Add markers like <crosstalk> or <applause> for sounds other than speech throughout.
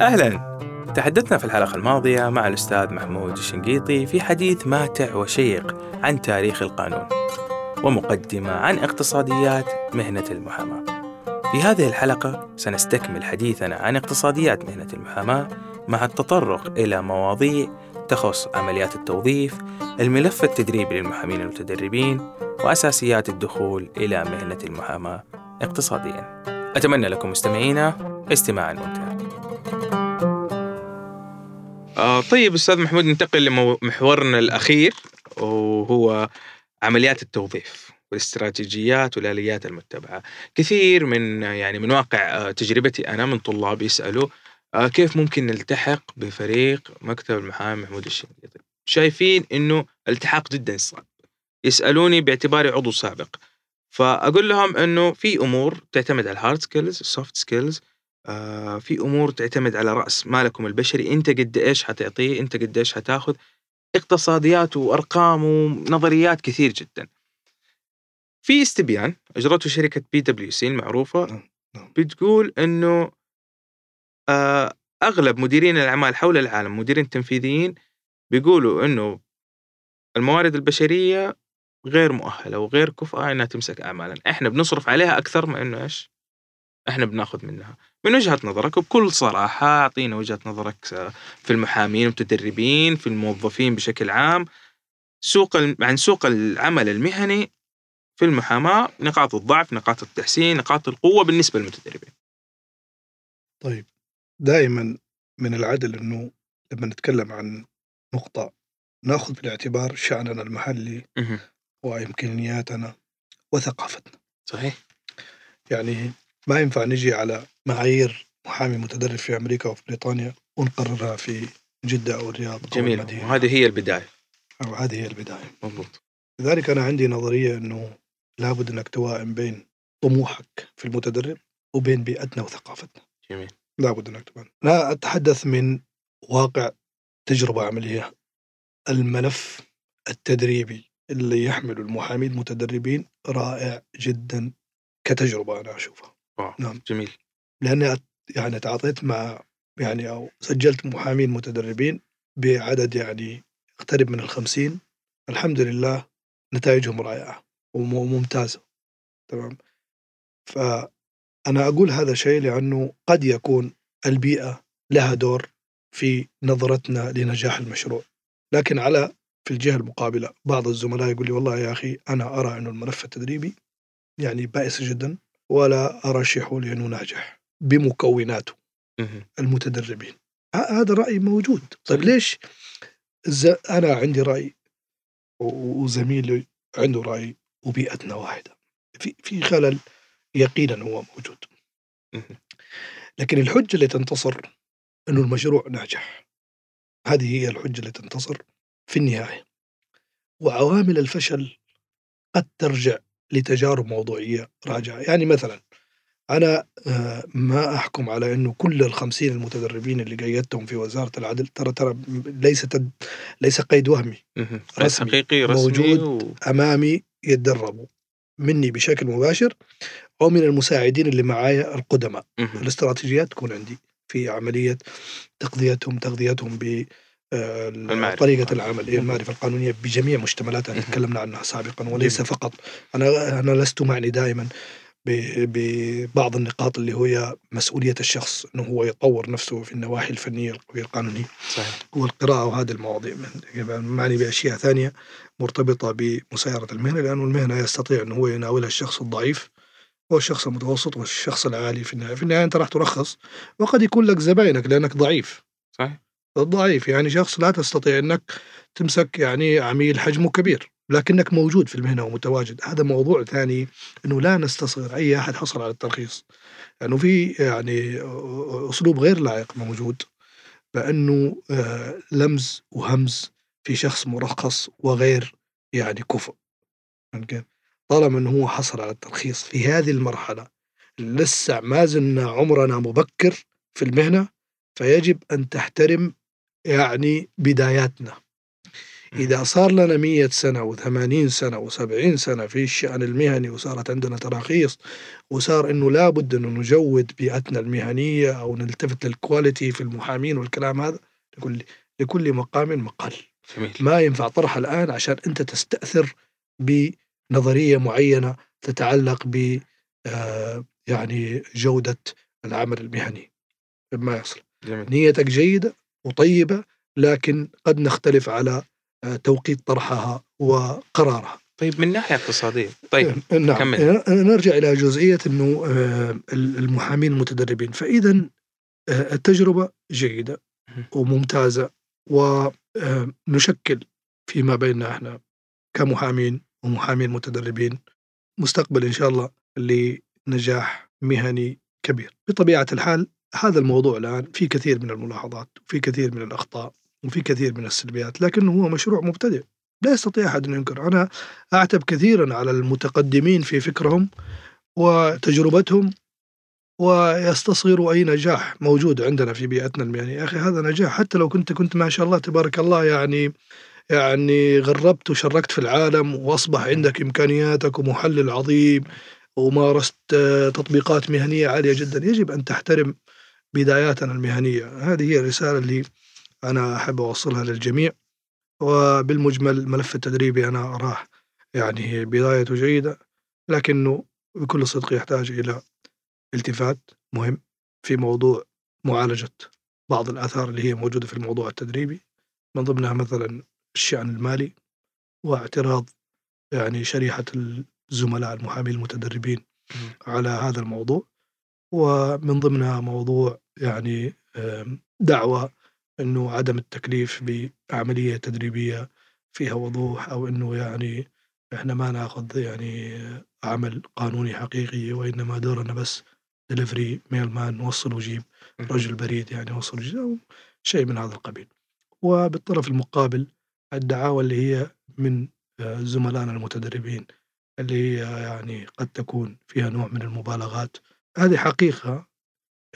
أهلا. تحدثنا في الحلقة الماضية مع الأستاذ محمود الشنقيطي في حديث ماتع وشيق عن تاريخ القانون ومقدمة عن اقتصاديات مهنة المحاماة. في هذه الحلقة سنستكمل حديثنا عن اقتصاديات مهنة المحاماة مع التطرق إلى مواضيع تخص عمليات التوظيف، الملف التدريبي للمحامين المتدربين، وأساسيات الدخول إلى مهنة المحاماة اقتصاديا. أتمنى لكم مستمعينا استماعا ممتعا. آه طيب أستاذ محمود ننتقل لمحورنا الأخير وهو عمليات التوظيف والاستراتيجيات والآليات المتبعة كثير من يعني من واقع آه، تجربتي أنا من طلاب يسألوا آه، كيف ممكن نلتحق بفريق مكتب المحامي محمود الشنقيطي شايفين إنه التحاق جدا صعب. يسألوني باعتباري عضو سابق. فأقول لهم إنه في أمور تعتمد على ال hard skills ال soft skills في أمور تعتمد على رأس مالكم البشري. أنت قد إيش حتعطيه؟ أنت قد إيش حتاخذ؟ اقتصاديات وأرقام ونظريات كثير جدا. في استبيان أجرته شركة بي دبليو سي المعروفة. نعم، نعم. بتقول إنه آه، أغلب مديرين الأعمال حول العالم مديرين تنفيذيين بيقولوا إنه الموارد البشرية غير مؤهلة وغير كفءه إنها تمسك اعمالا، إحنا بنصرف عليها أكثر ما إنه إيش؟ إحنا بناخذ منها. من وجهة نظرك وبكل صراحة أعطينا وجهة نظرك في المحامين المتدربين، في الموظفين بشكل عام، سوق عن سوق العمل المهني في المحاماة، نقاط الضعف، نقاط التحسين، نقاط القوة بالنسبة للمتدربين. طيب دائما من العدل إنه لما نتكلم عن نقطة نأخذ بالاعتبار شأننا المحلي وإمكانياتنا وثقافتنا. صحيح. يعني ما ينفع نجي على معايير محامي متدرب في أمريكا وفي بريطانيا ونقررها في جدة أو الرياض أو جميل. المدينة. وهذه هي البداية. أو هذه هي البداية. مضبوط. لذلك أنا عندي نظرية أنه لابد أنك توائم بين طموحك في المتدرب وبين بيئتنا وثقافتنا. جميل. لابد أن أكتب لا أتحدث من واقع تجربة عملية. الملف التدريبي اللي يحمل المحامين المتدربين رائع جدا كتجربة أنا أشوفها. نعم. جميل. لأني يعني تعاطيت مع يعني أو سجلت محامين متدربين بعدد يعني يقترب من الخمسين. الحمد لله نتائجهم رائعة وممتازة. تمام؟ ف أنا أقول هذا الشيء لأنه قد يكون البيئة لها دور في نظرتنا لنجاح المشروع. لكن على في الجهة المقابلة بعض الزملاء يقول لي والله يا أخي أنا أرى أنه الملف التدريبي يعني بائس جدا ولا أرشحه لأنه ناجح بمكوناته المتدربين. هذا رأي موجود. طيب ليش أنا عندي رأي وزميلي عنده رأي وبيئتنا واحدة. في في خلل يقينا هو موجود. لكن الحجة اللي تنتصر أنه المشروع ناجح. هذه هي الحجة اللي تنتصر في النهاية. وعوامل الفشل قد ترجع لتجارب موضوعية راجعة. يعني مثلا أنا آه، ما أحكم على أنه كل الخمسين المتدربين اللي قيدتهم في وزارة العدل ترى ترى ليس تد ليس قيد وهمي. رسمي حقيقي رسمي موجود و... أمامي يتدربوا. مني بشكل مباشر أو من المساعدين اللي معايا القدماء. الاستراتيجيات تكون عندي في عملية تغذيتهم تغذيتهم ب آه، طريقة العمل المعرفة القانونية بجميع مشتملاتها تكلمنا عنها سابقا وليس فقط. أنا أنا لست معني دائما ببعض النقاط اللي هي مسؤولية الشخص أنه هو يطور نفسه في النواحي الفنية القانونية. صحيح. والقراءة وهذه المواضيع معني بأشياء ثانية مرتبطة بمسايرة المهنة لأنه المهنة يستطيع أنه هو يناولها الشخص الضعيف والشخص المتوسط والشخص العالي في النهاية. في النهاية أنت راح ترخص وقد يكون لك زباينك لأنك ضعيف. صحيح. ضعيف. يعني شخص لا تستطيع أنك تمسك يعني عميل حجمه كبير لكنك موجود في المهنة ومتواجد. هذا موضوع ثاني أنه لا نستصغر أي أحد حصل على الترخيص. لأنه يعني في يعني أسلوب غير لائق موجود بأنه آه، لمز وهمز في شخص مرخص وغير يعني كفء طالما إنه هو حصل على الترخيص في هذه المرحلة لسه ما زلنا عمرنا مبكر في المهنة فيجب أن تحترم يعني بداياتنا. إذا صار لنا مية سنة وثمانين سنة وسبعين سنة في الشأن المهني وصارت عندنا تراخيص وصار إنه لابد إنه نجود بيئتنا المهنية أو نلتفت للكواليتي في المحامين والكلام هذا لكل لكل مقام مقال جميل. ما ينفع طرحها الآن عشان أنت تستأثر بنظرية معينة تتعلق ب آه، يعني جودة العمل المهني. ما يصل جميل. نيتك جيدة وطيبة لكن قد نختلف على آه، توقيت طرحها وقرارها. طيب من ناحية اقتصادية. طيب نعم. كمل. نرجع إلى جزئية أنه آه، المحامين المتدربين. فإذا التجربة جيدة مهم. وممتازة ونشكل فيما بيننا إحنا كمحامين ومحامين متدربين مستقبل إن شاء الله لنجاح مهني كبير. بطبيعة الحال هذا الموضوع الآن في كثير من الملاحظات وفي كثير من الأخطاء وفي كثير من السلبيات لكنه هو مشروع مبتدئ. لا يستطيع أحد أن ينكر أنا أعتب كثيرا على المتقدمين في فكرهم وتجربتهم ويستصغروا أي نجاح موجود عندنا في بيئتنا المهنية. يا أخي هذا نجاح حتى لو كنت كنت ما شاء الله تبارك الله يعني يعني غربت وشركت في العالم وأصبح عندك إمكانياتك ومحلل عظيم ومارست آه، تطبيقات مهنية عالية جدا. يجب أن تحترم بداياتنا المهنية. هذه هي الرسالة اللي أنا أحب أوصلها للجميع. وبالمجمل الملف التدريبي أنا أراه يعني بدايته جيدة لكنه بكل صدق يحتاج إلى التفات مهم في موضوع معالجة بعض الآثار اللي هي موجودة في الموضوع التدريبي. من ضمنها مثلا الشأن المالي واعتراض يعني شريحة الزملاء المحامين المتدربين. على هذا الموضوع. ومن ضمنها موضوع يعني دعوة إنه عدم التكليف بعملية تدريبية فيها وضوح أو إنه يعني إحنا ما ناخذ يعني عمل قانوني حقيقي وإنما دورنا بس delivery mail man نوصل وجيب رجل بريد يعني وصل وجيب أو شيء من هذا القبيل. وبالطرف المقابل الدعاوى اللي هي من آه، زملائنا المتدربين اللي هي يعني قد تكون فيها نوع من المبالغات. هذه حقيقة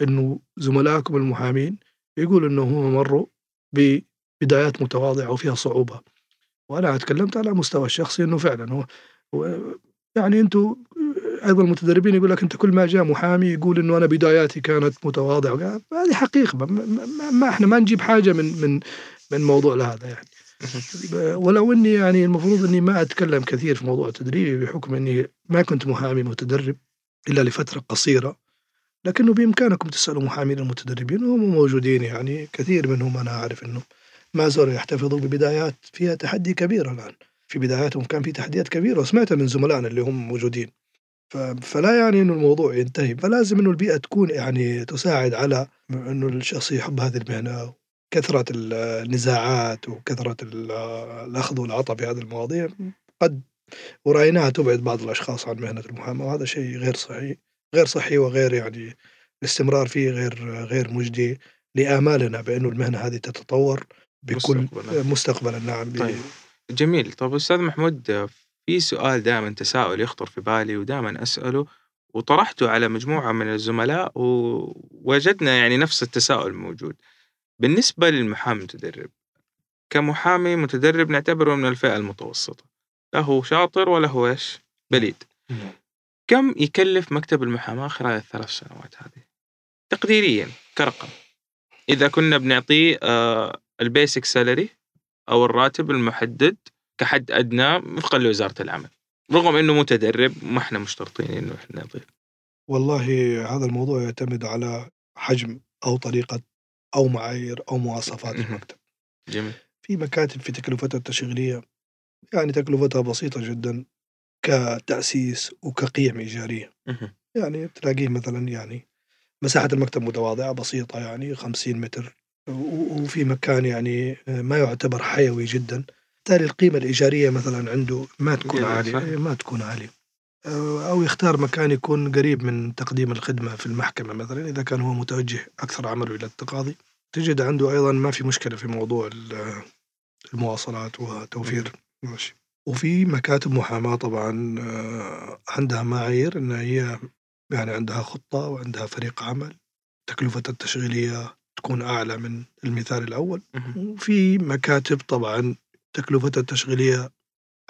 إنه زملائكم المحامين يقولوا إنه هم مروا ببدايات متواضعة وفيها صعوبة. وأنا تكلمت على مستوى الشخصي إنه فعلا هو يعني أنتم أيضا المتدربين يقول لك أنت كل ما جاء محامي يقول إنه أنا بداياتي كانت متواضعة. هذه حقيقة ما, ما, ما إحنا ما نجيب حاجة من من من موضوع لهذا يعني. <laughs> ولو إني يعني المفروض إني ما أتكلم كثير في موضوع التدريب بحكم إني ما كنت محامي متدرب إلا لفترة قصيرة لكنه بإمكانكم تسألوا محامين المتدربين وهم موجودين يعني كثير منهم أنا أعرف إنه ما زالوا يحتفظوا ببدايات فيها تحدي كبير الآن. في بداياتهم كان في تحديات كبيرة وسمعتها من زملائنا اللي هم موجودين. فلا يعني إنه الموضوع ينتهي فلازم إنه البيئة تكون يعني تساعد على إنه الشخص يحب هذه المهنة كثرة النزاعات وكثرة ال- الأخذ والعطاء في هذه المواضيع قد ورايناها تبعد بعض الأشخاص عن مهنة المحاماة وهذا شيء غير صحي غير صحي وغير يعني الاستمرار فيه غير غير مجدي لآمالنا بانه المهنة هذه تتطور بكل مستقبلاً. مستقبلا نعم طيب. جميل طب أستاذ محمود في سؤال دائما تساؤل يخطر في بالي ودائما أسأله وطرحته على مجموعة من الزملاء ووجدنا يعني نفس التساؤل موجود بالنسبة للمحامي المتدرب كمحامي متدرب نعتبره من الفئة المتوسطة لا هو شاطر ولا هو إيش؟ بليد. نعم. كم يكلف مكتب المحاماة خلال الثلاث سنوات هذه؟ تقديريا كرقم. إذا كنا بنعطيه آه ال basic salary أو الراتب المحدد كحد أدنى وفقا لوزاره العمل رغم إنه متدرب ما إحنا مشترطين إنه إحنا نضيف والله هذا الموضوع يعتمد على حجم أو طريقة أو معايير أو مواصفات. المكتب. جميل. في مكاتب في تكلفتها التشغيلية يعني تكلفتها بسيطة جدا كتأسيس وكقيم إيجارية. يعني تلاقيه مثلا يعني مساحة المكتب متواضعة بسيطة يعني 50 متر وفي مكان يعني ما يعتبر حيوي جدا. بالتالي القيمة الإيجارية مثلا عنده ما تكون عالية ما تكون عالية. أو يختار مكان يكون قريب من تقديم الخدمة في المحكمة مثلا إذا كان هو متوجه أكثر عمله إلى التقاضي. تجد عنده أيضا ما في مشكلة في موضوع ال- المواصلات وتوفير ماشي. وفي مكاتب محاماة طبعا آه، عندها معايير إن هي يعني عندها خطة وعندها فريق عمل. تكلفة التشغيلية تكون أعلى من المثال الأول. مهم. وفي مكاتب طبعا تكلفتها التشغيلية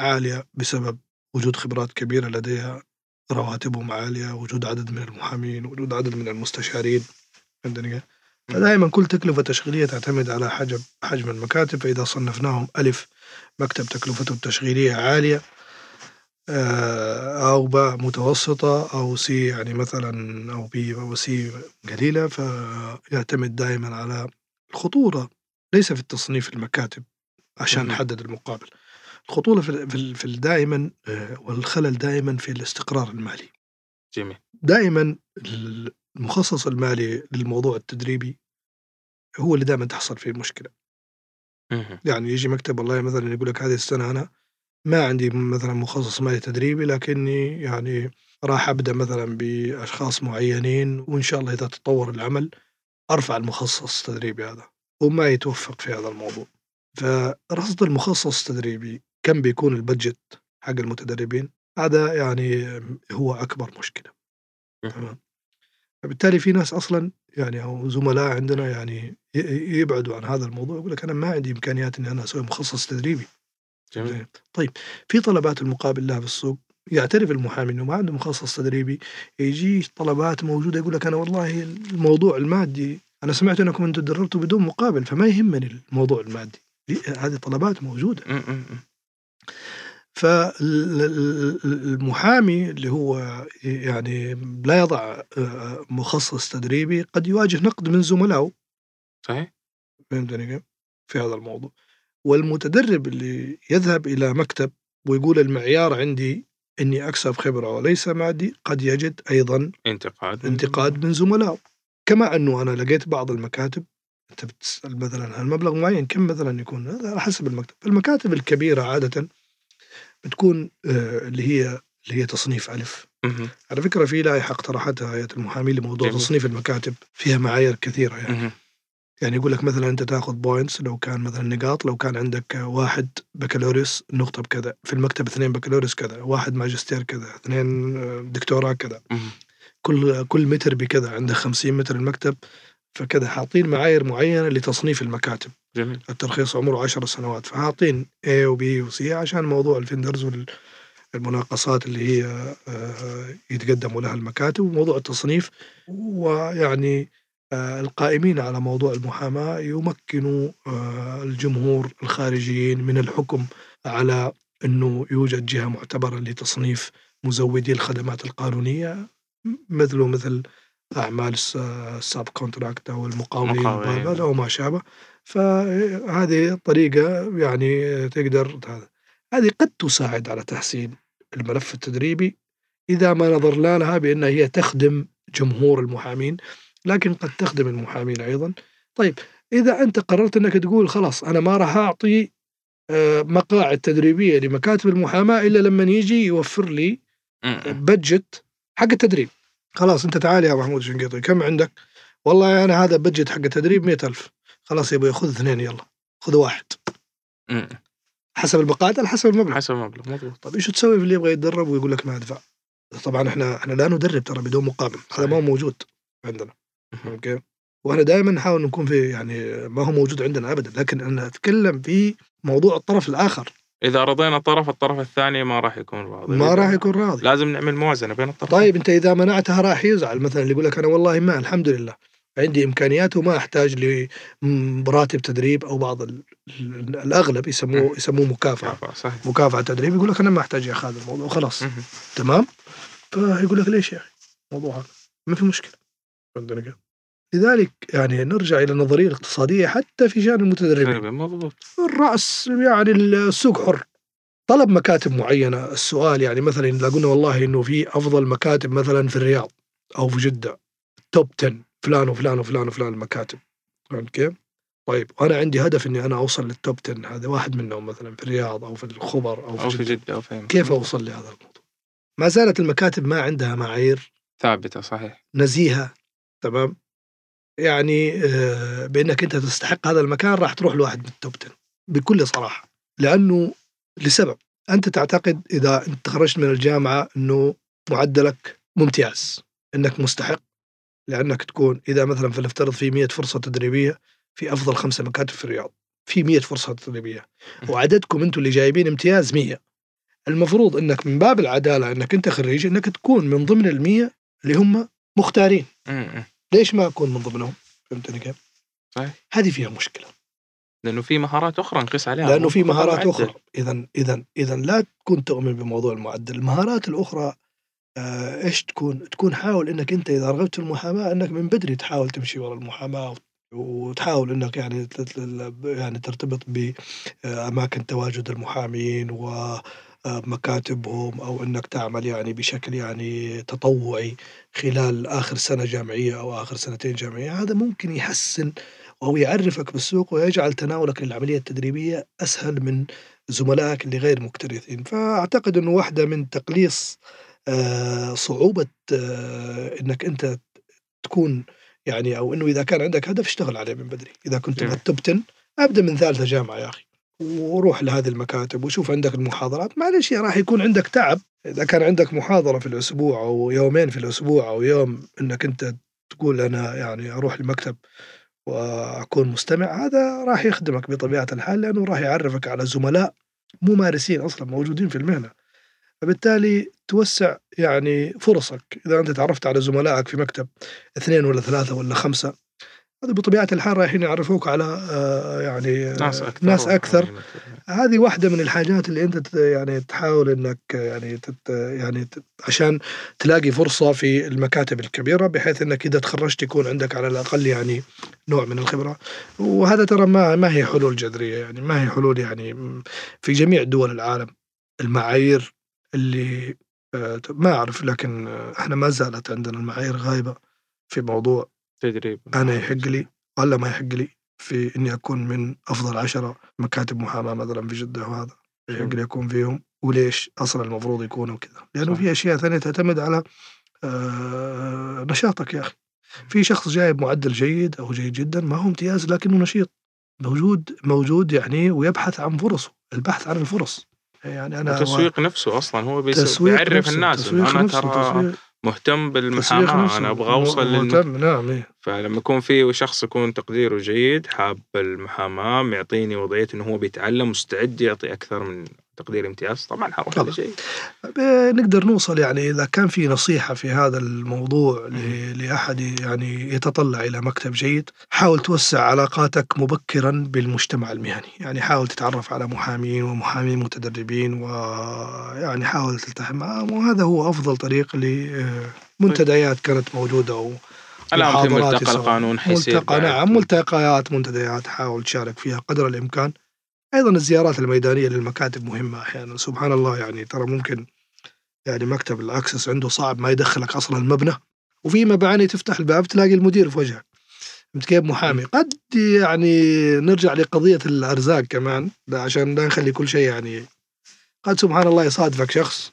عالية بسبب وجود خبرات كبيرة لديها رواتبهم عالية وجود عدد من المحامين وجود عدد من المستشارين فهمتني؟ فدائما كل تكلفة تشغيلية تعتمد على حجم حجم المكاتب فإذا صنفناهم ألف مكتب تكلفته التشغيلية عالية آه، أو باء متوسطة أو C يعني مثلا أو B أو C قليلة فيعتمد دائما على الخطورة ليس في التصنيف المكاتب عشان. نحدد المقابل الخطورة في في دائما آه، والخلل دائما في الاستقرار المالي. جميل. دائما المخصص المالي للموضوع التدريبي هو اللي دائما تحصل فيه المشكلة مهم. يعني يجي مكتب والله مثلا يقول لك هذه السنة أنا ما عندي مثلا مخصص مالي تدريبي لكني يعني راح أبدأ مثلا بأشخاص معينين وإن شاء الله إذا تطور العمل أرفع المخصص التدريبي هذا وما يتوفق في هذا الموضوع. فرصد المخصص التدريبي كم بيكون البجت حق المتدربين؟ هذا يعني هو أكبر مشكلة. تمام. فبالتالي في ناس أصلا يعني أو زملاء عندنا يعني يبعدوا عن هذا الموضوع يقول لك أنا ما عندي إمكانيات إني أنا أسوي مخصص تدريبي. جميل. في طلبات المقابل لها في السوق؟ يعترف المحامي إنه ما عنده مخصص تدريبي يجي طلبات موجودة يقول لك أنا والله الموضوع المادي أنا سمعت أنكم أنتم تدربتوا بدون مقابل فما يهمني الموضوع المادي. هذه طلبات موجودة. فالمحامي اللي هو يعني لا يضع آه، مخصص تدريبي قد يواجه نقد من زملائه. صحيح. فهمتني كيف؟ في هذا الموضوع. والمتدرب اللي يذهب إلى مكتب ويقول المعيار عندي إني أكسب خبرة وليس مادي قد يجد أيضا انتقاد انتقاد من زملائه. كما أنه أنا لقيت بعض المكاتب أنت بتسأل مثلا عن مبلغ معين كم مثلا يكون هذا على حسب المكتب المكاتب الكبيرة عادة بتكون آه، اللي هي اللي هي تصنيف مهم. على فكرة في لائحة اقترحتها هيئة المحامين لموضوع جميل. تصنيف المكاتب فيها معايير كثيرة يعني. يعني يقول لك مثلا أنت تاخذ بوينتس لو كان مثلا نقاط لو كان عندك واحد بكالوريوس نقطة بكذا في المكتب اثنين بكالوريوس كذا واحد ماجستير كذا اثنين آه، دكتوراه كذا. كل كل متر بكذا عندك 50 متر المكتب فكذا حاطين معايير معينة لتصنيف المكاتب. جميل. الترخيص عمره 10 سنوات. فحاطين A و B و C عشان موضوع الفندرز والمناقصات اللي هي آه، يتقدموا لها المكاتب وموضوع التصنيف ويعني آه، القائمين على موضوع المحاماة يمكنوا آه، الجمهور الخارجيين من الحكم على أنه يوجد جهة معتبرة لتصنيف مزودي الخدمات القانونية مثله مثل أعمال الساب كونتراكت أو المقاولين أو ما شابه. فهذه طريقة يعني تقدر هذا هذه قد تساعد على تحسين الملف التدريبي. إذا ما نظرنا لها بأنها هي تخدم جمهور المحامين لكن قد تخدم المحامين أيضا. طيب إذا أنت قررت أنك تقول خلاص أنا ما راح أعطي آه، مقاعد تدريبية لمكاتب المحاماة إلا لما يجي يوفر لي. بجت حق التدريب. خلاص أنت تعال يا محمود شنقيطي كم عندك؟ والله أنا هذا بجت حق التدريب مئة ألف. خلاص يا أبوي خذ اثنين يلا خذ واحد. حسب المقاعد على حسب المبلغ؟ حسب المبلغ مضبوط طيب إيش تسوي في اللي يبغى يتدرب ويقول لك ما أدفع؟ طبعا إحنا إحنا لا ندرب ترى بدون مقابل هذا ما هو موجود عندنا. أوكي؟ وإحنا دائما نحاول نكون في يعني ما هو موجود عندنا ابدا لكن أنا أتكلم في موضوع الطرف الآخر. إذا رضينا طرف الطرف الثاني ما راح يكون راضي. ما راح يكون راضي. لازم نعمل موازنة بين الطرفين. طيب أنت إذا منعتها راح يزعل. مثلا اللي يقول لك أنا والله ما الحمد لله. عندي إمكانيات وما أحتاج لراتب تدريب أو بعض ال- ال- الأغلب يسموه يسموه مكافأة. صحيح. مكافأة تدريب. يقول لك أنا ما أحتاج يا أخي هذا الموضوع خلاص. تمام؟ فيقول لك ليش يا أخي؟ الموضوع هذا. ما في مشكلة. فهمتني كيف؟ لذلك يعني نرجع إلى النظرية الاقتصادية حتى في شأن المتدربين. مضبوط الرأس يعني السوق حر. طلب مكاتب معينة. السؤال يعني مثلا إذا قلنا والله إنه في أفضل مكاتب مثلا في الرياض أو في جدة. top 10 فلان وفلان وفلان وفلان المكاتب. فهمت كيف؟ طيب وأنا عندي هدف إني أنا أوصل لل top 10 هذا واحد منهم مثلا في الرياض أو في الخبر أو في, أو في جدة. جدة أو في كيف أوصل لهذا الموضوع؟ ما زالت المكاتب ما عندها معايير. ثابتة صحيح. نزيهة. تمام؟ يعني آه، بأنك أنت تستحق هذا المكان راح تروح لواحد من ال top 10 بكل صراحة لأنه لسبب. أنت تعتقد إذا أنت خرجت من الجامعة إنه معدلك ممتاز إنك مستحق لأنك تكون إذا مثلا فلنفترض في 100 فرصة تدريبية في أفضل خمسة مكاتب في الرياض في 100 فرصة تدريبية وعددكم أنتم اللي جايبين امتياز 100 المفروض إنك من باب العدالة إنك أنت خريج إنك تكون من ضمن ال 100 اللي هم مختارين. ليش ما أكون من ضمنهم؟ فهمتني كيف؟ صحيح. هذه فيها مشكلة لأنه في مهارات أخرى نقيس عليها لأنه في مهارات. أخرى اذا اذا اذا لا تكون تؤمن بموضوع المعدل المهارات الأخرى آه، إيش تكون تكون حاول إنك أنت إذا رغبت في المحاماة إنك من بدري تحاول تمشي ورا المحاماة وتحاول إنك يعني يعني ترتبط بأماكن تواجد المحامين ومكاتبهم أو إنك تعمل يعني بشكل يعني تطوعي خلال آخر سنة جامعية أو آخر سنتين جامعية. هذا ممكن يحسن أو يعرفك بالسوق ويجعل تناولك للعملية التدريبية أسهل من زملائك اللي غير مكترثين. فأعتقد إنه واحدة من تقليص آه، صعوبة آه، إنك أنت تكون يعني أو إنه إذا كان عندك هدف اشتغل عليه من بدري. إذا كنت. بالتوب 10 ابدا من ثالثة جامعة يا أخي. وروح لهذه المكاتب وشوف عندك المحاضرات. معلش راح يكون عندك تعب. إذا كان عندك محاضرة في الأسبوع أو يومين في الأسبوع أو يوم إنك أنت تقول أنا يعني أروح المكتب وأكون مستمع هذا راح يخدمك بطبيعة الحال لأنه راح يعرفك على زملاء ممارسين أصلا موجودين في المهنة. فبالتالي توسع يعني فرصك. إذا أنت تعرفت على زملائك في مكتب اثنين ولا ثلاثة ولا خمسة هذا بطبيعة الحال رايحين يعرفوك على آه، يعني آه، ناس أكثر. ناس أكثر. هذه واحدة من الحاجات اللي أنت ت- يعني تحاول إنك يعني تت يعني ت- عشان تلاقي فرصة في المكاتب الكبيرة بحيث إنك إذا تخرجت يكون عندك على الأقل يعني نوع من الخبرة. وهذا ترى ما ما هي حلول جذرية يعني ما هي حلول يعني في جميع دول العالم. المعايير اللي آه، ما أعرف لكن آه، إحنا ما زالت عندنا المعايير غايبة في موضوع تدريب أنا يحق لي ولا ما يحق لي في إني أكون من أفضل عشرة مكاتب محاماة مثلا في جدة وهذا يحق لي أكون فيهم. وليش أصلا المفروض يكونوا كذا؟ لأنه صح. في أشياء ثانية تعتمد على آه، نشاطك يا أخي. في شخص جايب معدل جيد أو جيد جدا ما هو امتياز لكنه نشيط. موجود موجود يعني ويبحث عن فرصه. البحث عن الفرص. يعني أنا التسويق نفسه أصلا هو بيعرف الناس. أنا نفسه، ترى مهتم بالمحاماة. أنا أبغى أوصل. مهتم نعم. فلما يكون في شخص يكون تقديره جيد حاب المحاماة معطيني وضعية إنه هو بيتعلم مستعد يعطي أكثر من تقدير امتياز طبعا حروح. هذا شيء نقدر نوصل يعني إذا كان في نصيحة في هذا الموضوع لأحد يعني يتطلع إلى مكتب جيد حاول توسع علاقاتك مبكرا بالمجتمع المهني يعني حاول تتعرف على محامين ومحامين متدربين ويعني حاول تلتحم معهم وهذا هو أفضل طريق لمنتديات كانت موجودة أو الآن في ملتقى. القانون حيصير ملتقى. نعم ملتقيات منتديات حاول تشارك فيها قدر الإمكان أيضا الزيارات الميدانية للمكاتب مهمة أحيانا. سبحان الله يعني ترى ممكن يعني مكتب الأكسس عنده صعب ما يدخلك أصلا المبنى وفي مباني تفتح الباب تلاقي المدير في وجهك. فهمت كيف؟ محامي. قد يعني نرجع لقضية الأرزاق كمان عشان لا نخلي كل شيء يعني قد سبحان الله يصادفك شخص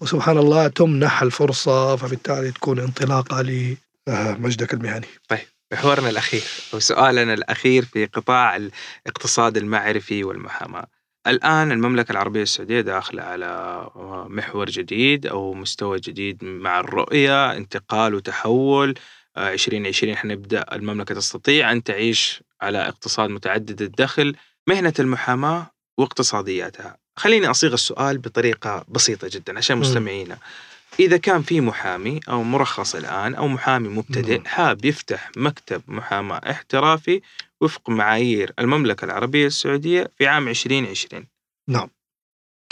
وسبحان الله تمنح الفرصة فبالتالي تكون انطلاقة لمجدك المهني. محورنا الأخير وسؤالنا الأخير في قطاع الاقتصاد المعرفي والمحاماة. الآن المملكة العربية السعودية داخلة على محور جديد أو مستوى جديد مع الرؤية انتقال وتحول آه، 2020 حنبدأ المملكة تستطيع أن تعيش على اقتصاد متعدد الدخل مهنة المحاماة واقتصادياتها. خليني أصيغ السؤال بطريقة بسيطة جدا عشان. مستمعينا. إذا كان في محامي أو مرخص الآن أو محامي مبتدئ. حاب يفتح مكتب محاماة احترافي وفق معايير المملكة العربية السعودية في عام 2020 نعم.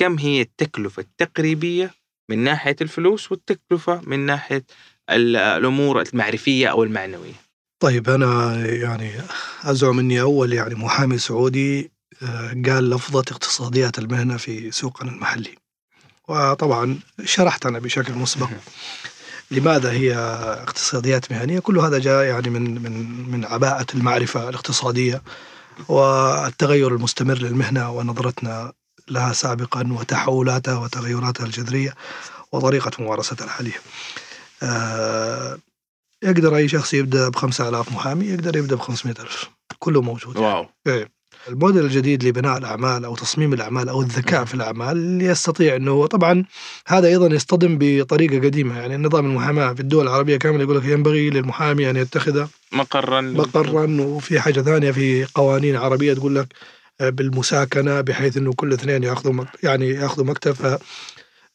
كم هي التكلفة التقريبية من ناحية الفلوس والتكلفة من ناحية ال- الأمور المعرفية أو المعنوية طيب أنا يعني أزعم أني أول يعني محامي سعودي آه، قال لفظة اقتصاديات المهنة في سوقنا المحلي وطبعا شرحت أنا بشكل مسبق. لماذا هي اقتصاديات مهنية؟ كل هذا جاء يعني من من من عباءة المعرفة الاقتصادية والتغير المستمر للمهنة ونظرتنا لها سابقا وتحولاتها وتغيراتها الجذرية وطريقة ممارستها الحالية. آه، يقدر أي شخص يبدأ بخمسة آلاف محامي يقدر يبدأ بخمسمائة ألف. كله موجود. واو. إيه. الموديل الجديد لبناء الأعمال أو تصميم الأعمال أو الذكاء في الأعمال يستطيع هو طبعا هذا أيضا يصطدم بطريقة قديمة. يعني نظام المحاماة في الدول العربية كاملة يقول لك ينبغي للمحامي أن يتخذ مقرا. مقرا وفي حاجة ثانية في قوانين عربية تقول لك بالمساكنة بحيث أنه كل اثنين يأخذوا يعني يأخذوا مكتب. ف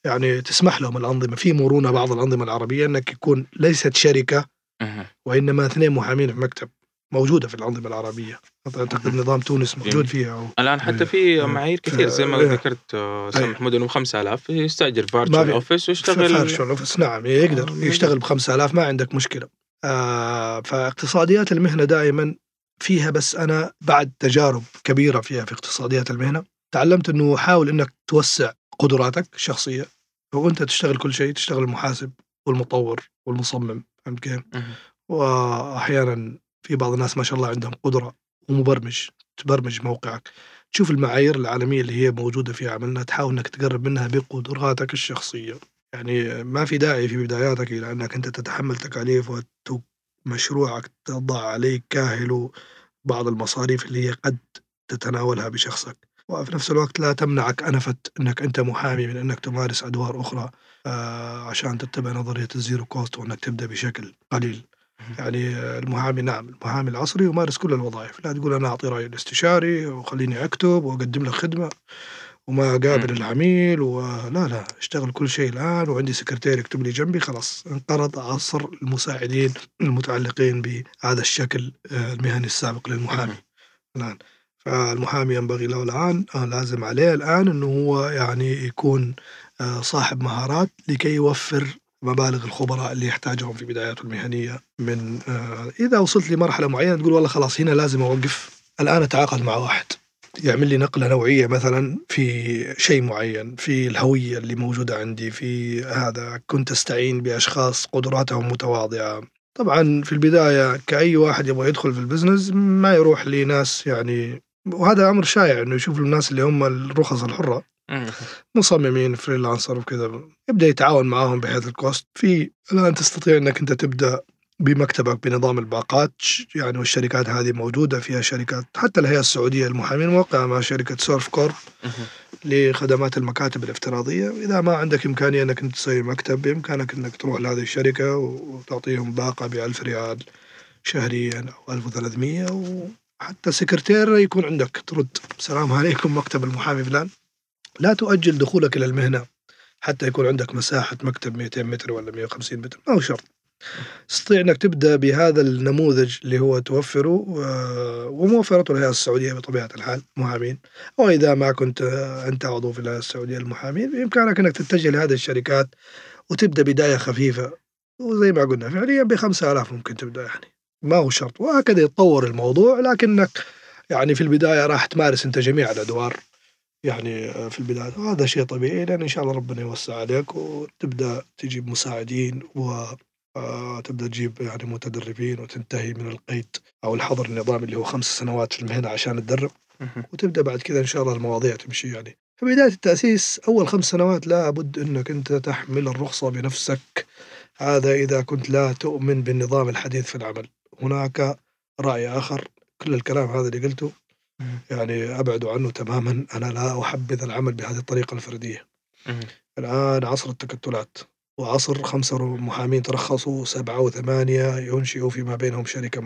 يعني تسمح لهم الأنظمة. في مرونة بعض الأنظمة العربية أنك يكون ليست شركة مهم. وإنما اثنين محامين في مكتب. موجودة في الأنظمة العربية أعتقد نظام تونس موجود. فيها أو الآن حتى في إيه. معايير كثير زي ما إيه. ذكرت آه، إيه. محمود انه ب 5000 يستأجر ما virtual في- office في ويشتغل virtual office نعم يقدر آه، يشتغل ب 5000 ما عندك مشكلة آه فاقتصاديات المهنة دائما فيها بس أنا بعد تجارب كبيرة فيها في اقتصاديات المهنة تعلمت إنه حاول إنك توسع قدراتك الشخصيه وانت تشتغل كل شيء تشتغل المحاسب والمطور والمصمم فهمت كيف؟ واحيانا في بعض الناس ما شاء الله عندهم قدرة ومبرمج تبرمج موقعك. تشوف المعايير العالمية اللي هي موجودة في عملنا تحاول إنك تقرب منها بقدراتك الشخصية. يعني ما في داعي في بداياتك إلى أنك أنت تتحمل تكاليف ومشروعك تضع عليك كاهل بعض المصاريف اللي هي قد تتناولها بشخصك. وفي نفس الوقت لا تمنعك أنفة أنك أنت محامي من أنك تمارس أدوار أخرى آه عشان تتبع نظرية ال zero cost وأنك تبدأ بشكل قليل. يعني المحامي نعم المحامي العصري يمارس كل الوظائف. لا تقول أنا أعطي رأي الاستشاري وخليني أكتب وأقدم لك خدمة وما أقابل مم. العميل ولا لا أشتغل كل شيء الآن وعندي سكرتير يكتب لي جنبي خلاص. انقرض عصر المساعدين المتعلقين بهذا الشكل آه، المهني السابق للمحامي الآن. فالمحامي ينبغي له الآن آه، لازم عليه الآن أنه هو يعني يكون آه، صاحب مهارات لكي يوفر مبالغ الخبراء اللي يحتاجهم في بداياته المهنية من آه، إذا وصلت لمرحلة معينة تقول والله خلاص هنا لازم أوقف الآن أتعاقد مع واحد يعمل لي نقلة نوعية مثلا في شيء معين في الهوية اللي موجودة عندي في هذا كنت أستعين بأشخاص قدراتهم متواضعة طبعا في البداية كأي واحد يبغى يدخل في ال business ما يروح لناس يعني وهذا أمر شائع إنه يشوف الناس اللي هم الرخص الحرة مهم. مصممين freelancer وكذا يبدأ يتعاون معاهم بحيث ال cost. في الآن تستطيع إنك أنت تبدأ بمكتبك بنظام الباقات يعني والشركات هذه موجودة فيها شركات حتى الهيئة السعودية للمحامين موقعة مع شركة Servcorp. لخدمات المكاتب الافتراضية. إذا ما عندك إمكانية إنك أنت تسوي مكتب بإمكانك إنك تروح لهذه الشركة وتعطيهم باقة ب 1000 ريال شهريا أو 1300 وحتى سكرتير يكون عندك. ترد. السلام عليكم مكتب المحامي فلان. لا تؤجل دخولك إلى المهنة حتى يكون عندك مساحة مكتب 200 متر ولا 150 متر ما هو شرط. تستطيع إنك تبدأ بهذا النموذج اللي هو توفره آه، وموفرته الهيئه السعودية بطبيعة الحال محامين وإذا ما كنت آه، أنت عضو في الهيئة السعودية للمحامين بإمكانك إنك تتجه لهذه الشركات وتبدأ بداية خفيفة. وزي ما قلنا فعليا ب 5000 ممكن تبدأ يعني. ما هو شرط. وهكذا يتطور الموضوع لكنك يعني في البداية راح تمارس أنت جميع الأدوار. يعني آه، في البداية. وهذا شيء طبيعي لأن إن شاء الله ربنا يوسع عليك وتبدأ تجيب مساعدين و آه، تجيب يعني متدربين وتنتهي من القيد أو الحظر النظامي اللي هو خمس سنوات في المهنة عشان تدرب. مهم. وتبدأ بعد كذا إن شاء الله المواضيع تمشي يعني. في بداية التأسيس أول خمس سنوات لابد إنك أنت تحمل الرخصة بنفسك. هذا إذا كنت لا تؤمن بالنظام الحديث في العمل. هناك رأي آخر كل الكلام هذا اللي قلته. يعني أبعد عنه تماما. أنا لا أحبذ العمل بهذه الطريقة الفردية. الآن عصر التكتلات وعصر خمسة محامين ترخصوا سبعة وثمانية ينشئوا فيما بينهم شركة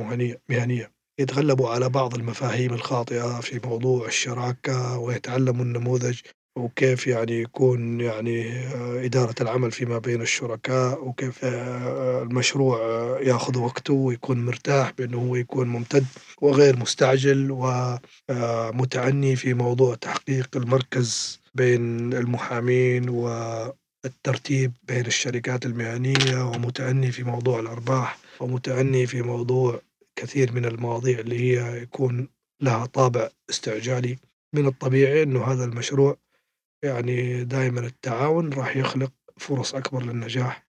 مهنية. يتغلبوا على بعض المفاهيم الخاطئة في موضوع الشراكة ويتعلموا النموذج وكيف يعني يكون يعني آه، إدارة العمل فيما بين الشركاء وكيف آه، المشروع آه، ياخذ وقته ويكون مرتاح بأنه هو يكون ممتد وغير مستعجل ومتعني في موضوع تحقيق المركز بين المحامين والترتيب بين الشركات المهنية ومتعني في موضوع الأرباح ومتعني في موضوع كثير من المواضيع اللي هي يكون لها طابع استعجالي. من الطبيعي أنه هذا المشروع يعني دائما التعاون راح يخلق فرص أكبر للنجاح.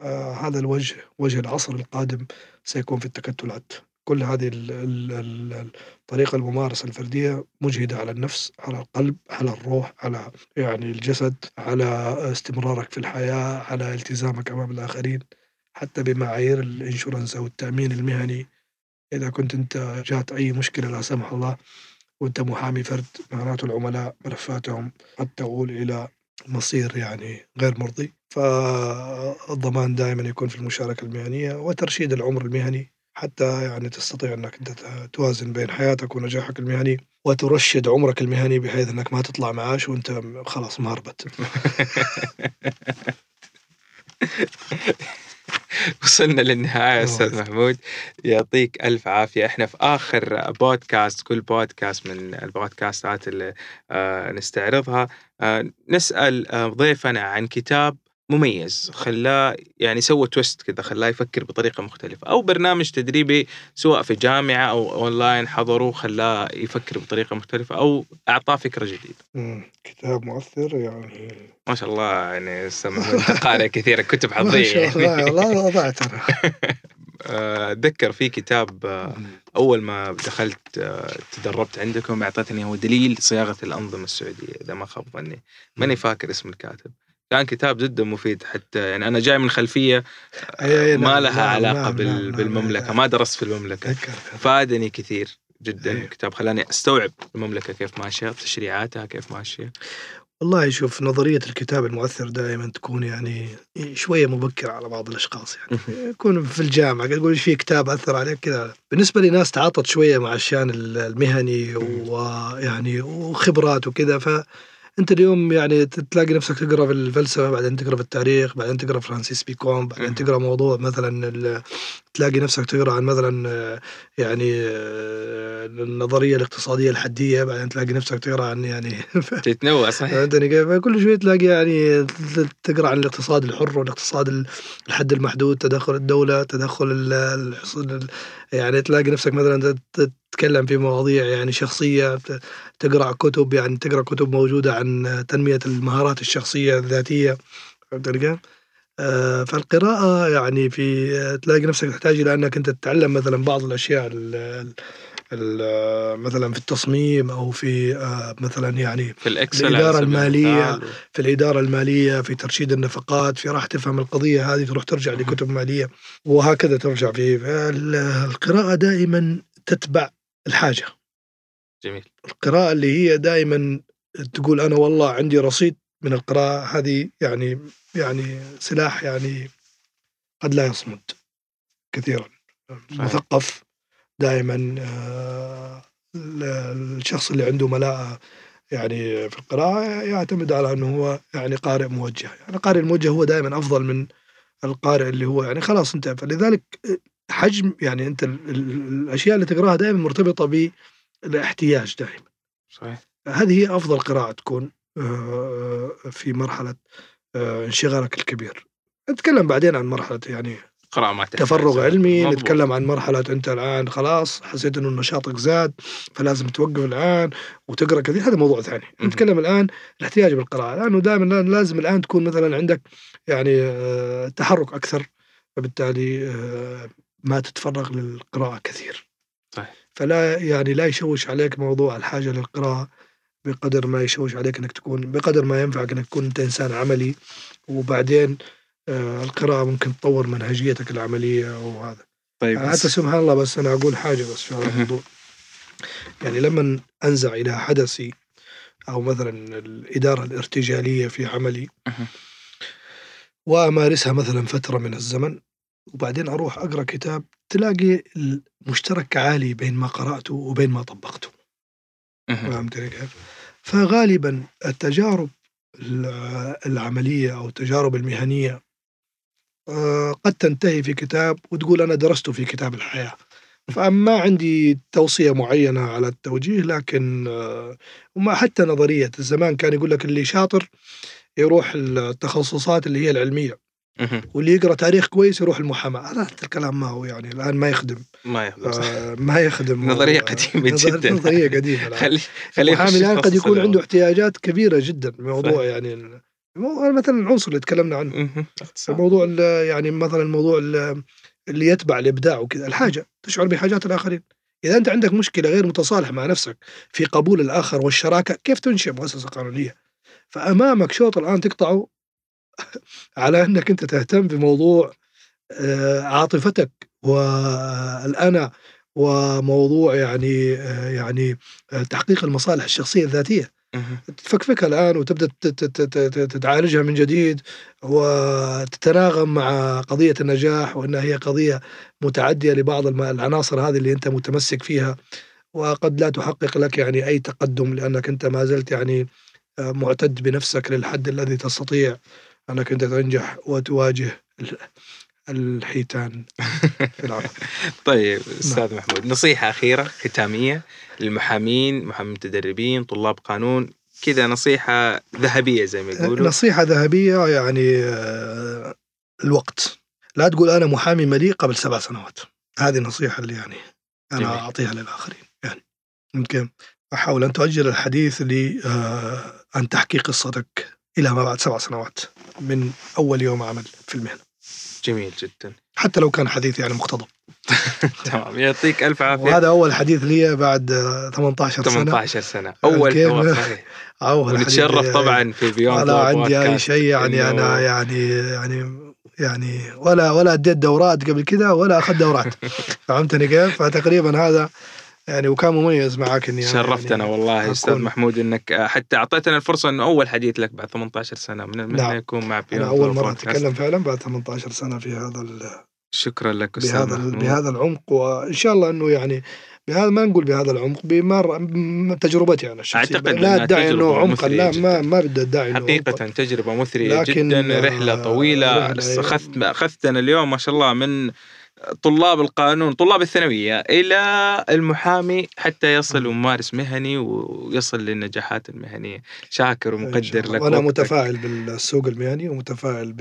آه هذا الوجه وجه العصر القادم سيكون في التكتلات. كل هذه ال- ال- ال- الطريقة الممارسة الفردية مجهدة على النفس على القلب على الروح على يعني الجسد على استمرارك في الحياة على التزامك أمام الآخرين حتى بمعايير الإنشورنس أو التأمين المهني. إذا كنت أنت جات أي مشكلة لا سمح الله وأنت محامي فرد معناته العملاء ملفاتهم قد تؤول إلى مصير يعني غير مرضي. فالضمان دائما يكون في المشاركة المهنية وترشيد العمر المهني حتى يعني تستطيع إنك أنت توازن بين حياتك ونجاحك المهني وترشد عمرك المهني بحيث إنك ما تطلع معاش وأنت خلاص مهربت <laughs> <laughs> وصلنا للنهاية أستاذ محمود. يعطيك ألف عافية. إحنا في آخر بودكاست كل بودكاست من البودكاستات اللي آه نستعرضها. آه نسأل آه ضيفنا عن كتاب مميز خلاه يعني سوى تويست كذا خلاه يفكر بطريقة مختلفة. أو برنامج تدريبي سواء في جامعة أو أونلاين حضره خلاه يفكر بطريقة مختلفة أو أعطاه فكرة جديدة. كتاب مؤثر يعني. ما شاء الله يعني قارئ <laughs> كثير كتب ما حظية شاء الله <laughs> وضعت أنا. <laughs> آه، أتذكر في كتاب آه، أول ما دخلت آه، تدربت عندكم أعطيتني هو دليل صياغة الأنظمة السعودية إذا ما خاب ظني. ماني فاكر اسم الكاتب. كان كتاب جدا مفيد حتى يعني أنا جاي من أي- أي ما نعم، لها نعم، علاقة نعم، بال- نعم، نعم، بالمملكة أي- ما درست في المملكة. أتذكر فادني كثير جدا أي. الكتاب. خلاني أستوعب المملكة كيف ماشية تشريعاتها كيف ماشية. والله شوف نظرية الكتاب المؤثر دائما تكون يعني شوية مبكرة على بعض الأشخاص يعني. يكون في الجامعة يقول في كتاب أثر عليك كذا. بالنسبة لي ناس تعاطت شوية مع الشأن المهني ويعني وخبرات وكذا فأنت اليوم يعني تلاقي نفسك تقرأ في الفلسفة بعدين تقرأ في التاريخ بعدين تقرأ فرانسيس بيكون بعدين. تقرأ موضوع مثلا تلاقي نفسك تقرأ عن مثلا آه، يعني النظرية الاقتصادية الحدية بعدين تلاقي نفسك تقرأ عن يعني <laughs> تتنوع صحيح؟ كل شوي تلاقي يعني تقرأ عن الاقتصاد الحر والاقتصاد ال- الحد المحدود تدخل الدولة تدخل يعني تلاقي نفسك مثلا تت- تتكلم في مواضيع يعني شخصية تقرأ كتب يعني تقرأ كتب موجودة عن تنمية المهارات الشخصية الذاتية كيف؟ آه، فالقراءة يعني في تلاقي نفسك تحتاج إلى أنك أنت تتعلم مثلا بعض الأشياء ال- ال- ال- مثلا في التصميم أو في آه، مثلا يعني في الإكسل المالية. المثال. في الإدارة المالية في ترشيد النفقات في راح تفهم القضية هذه تروح ترجع لكتب مالية وهكذا ترجع في القراءة دائما تتبع الحاجة جميل القراءة اللي هي دائما تقول أنا والله عندي رصيد من القراءة هذه يعني يعني سلاح يعني قد لا يصمد كثيرا المثقف دائما آه، ال- الشخص اللي عنده ملاءة يعني في القراءة يعتمد على أنه هو يعني قارئ موجه. يعني القارئ الموجه هو دائما أفضل من القارئ اللي هو يعني خلاص انت فلذلك حجم يعني أنت ال- ال- الأشياء اللي تقراها دائما مرتبطة بالاحتياج دائما. صحيح. هذه هي أفضل قراءة تكون آه، في مرحلة آه، انشغالك الكبير. نتكلم بعدين عن مرحلة يعني قراءة ما تحتاج تفرغ. علمي مضبوط. نتكلم عن مرحلة أنت الآن خلاص حسيت أنه نشاطك زاد فلازم توقف الآن وتقرأ كثير هذا موضوع ثاني مهم. نتكلم الآن الاحتياج بالقراءة لأنه دائما لازم الآن تكون مثلا عندك يعني آه، تحرك أكثر فبالتالي آه، ما تتفرغ للقراءة كثير صحيح. فلا يعني لا يشوش عليك موضوع الحاجة للقراءة بقدر ما يشوش عليك إنك تكون بقدر ما ينفعك إنك تكون انت إنسان عملي وبعدين آه، القراءة ممكن تطور منهجيتك العملية وهذا طيب حتى سبحان الله بس أنا أقول حاجة بس في هذا. الموضوع يعني لما أنزع إلى حدثي أو مثلا الإدارة الارتجالية في عملي. وأمارسها مثلا فترة من الزمن وبعدين أروح أقرأ كتاب تلاقي المشترك عالي بين ما قرأته وبين ما طبقته. فهمتني كيف؟ فغالبا التجارب الع- العملية أو التجارب المهنية آه، قد تنتهي في كتاب وتقول أنا درسته في كتاب الحياة فما عندي توصية معينة على التوجيه لكن آه، وما حتى نظرية الزمان كان يقول لك اللي شاطر يروح التخصصات اللي هي العلمية مهم. واللي يقرأ تاريخ كويس يروح المحاماة هذا الكلام ما هو يعني الآن ما يخدم ما يخدم. آه، ما يخدم نظرية هو- قديمة نظر- جدا. نظرية قديمة الآن. خلي خليه المحامي الآن قد يكون عنده. احتياجات كبيرة جدا موضوع يعني مثلا العنصر اللي تكلمنا عنه مهم. اختصار. موضوع ال- يعني مثلا موضوع ال- اللي يتبع الإبداع وكذا الحاجة تشعر بحاجات الآخرين إذا أنت عندك مشكلة غير متصالح مع نفسك في قبول الآخر والشراكة كيف تنشئ مؤسسة قانونية فأمامك شوط الآن تقطعه <laughs> على أنك أنت تهتم بموضوع آه، عاطفتك والأنا وموضوع يعني آه، يعني آه، تحقيق المصالح الشخصية الذاتية. تفكفكها الآن وتبدأ تعالجها من جديد وتتناغم مع قضية النجاح وأنها هي قضية متعدية لبعض العناصر هذه اللي أنت متمسك فيها. وقد لا تحقق لك يعني أي تقدم لأنك أنت ما زلت يعني آه، معتد بنفسك للحد الذي تستطيع أنك أنت تنجح وتواجه الحيتان <laughs> طيب أستاذ محمود نصيحة أخيرة ختامية للمحامين محامين متدربين طلاب قانون كذا نصيحة ذهبية زي ما يقولوا. نصيحة ذهبية يعني آه، الوقت. لا تقول أنا محامي مليء قبل سبع سنوات. هذه النصيحة اللي يعني أنا جميل. أعطيها للآخرين. يعني يمكن أحاول أن تؤجل الحديث لأن تحكي قصتك إلى ما بعد سبع سنوات من أول يوم عمل في المهنة. جميل جدا. حتى لو كان حديث يعني مقتضب. <laughs> تمام. يعطيك ألف عافية. وهذا أول حديث لي بعد آه، 18 سنة. 18 سنة. أول حديث ونتشرف. طبعا في بيوند ولا عندي أي شيء يعني أنا يعني يعني يعني ولا ولا أديت دورات قبل كده ولا أخذت دورات. <laughs> فهمتني كيف؟ فتقريبا هذا يعني وكان مميز معاك إني أنا شرفتنا يعني والله أستاذ محمود إنك حتى أعطيتنا الفرصة إنه أول حديث لك بعد 18 سنة من المهنه نعم. يكون مع بيوند أول مرة بودكاست. أتكلم فعلا بعد 18 سنة في هذا شكرا لك أستاذ بهذا محمود بهذا العمق وإن شاء الله إنه يعني بهذا ما نقول بهذا العمق بمر تجربتي أنا الشخصية أعتقد لا أدعي إنه عمقا لا ما. ما بدي أدعي إنه عمقاً. حقيقة تجربة مثرية لكن، جدا رحلة آه، طويلة رحلة- أخذت أخذتنا اليوم ما شاء الله من طلاب القانون طلاب الثانوية إلى المحامي حتى يصل مم. وممارس مهني ويصل للنجاحات المهنية شاكر إن ومقدر الله. لك وقتك. متفائل بالسوق المهني ومتفائل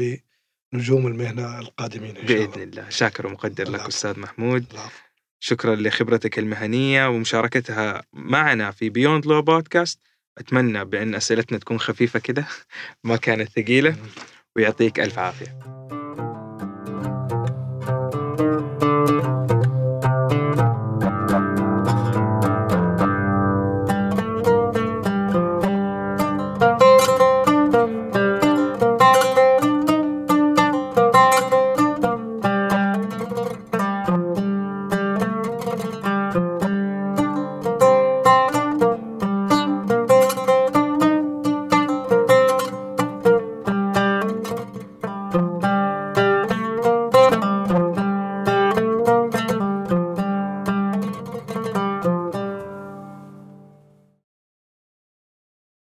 بنجوم المهنة القادمين إن شاء الله بإذن الله شاكر ومقدر لك العفو. أستاذ محمود العفو. شكرا لخبرتك المهنية ومشاركتها معنا في بيوند لو بودكاست أتمنى بأن أسئلتنا تكون خفيفة كده ما كانت ثقيلة ويعطيك ألف عافية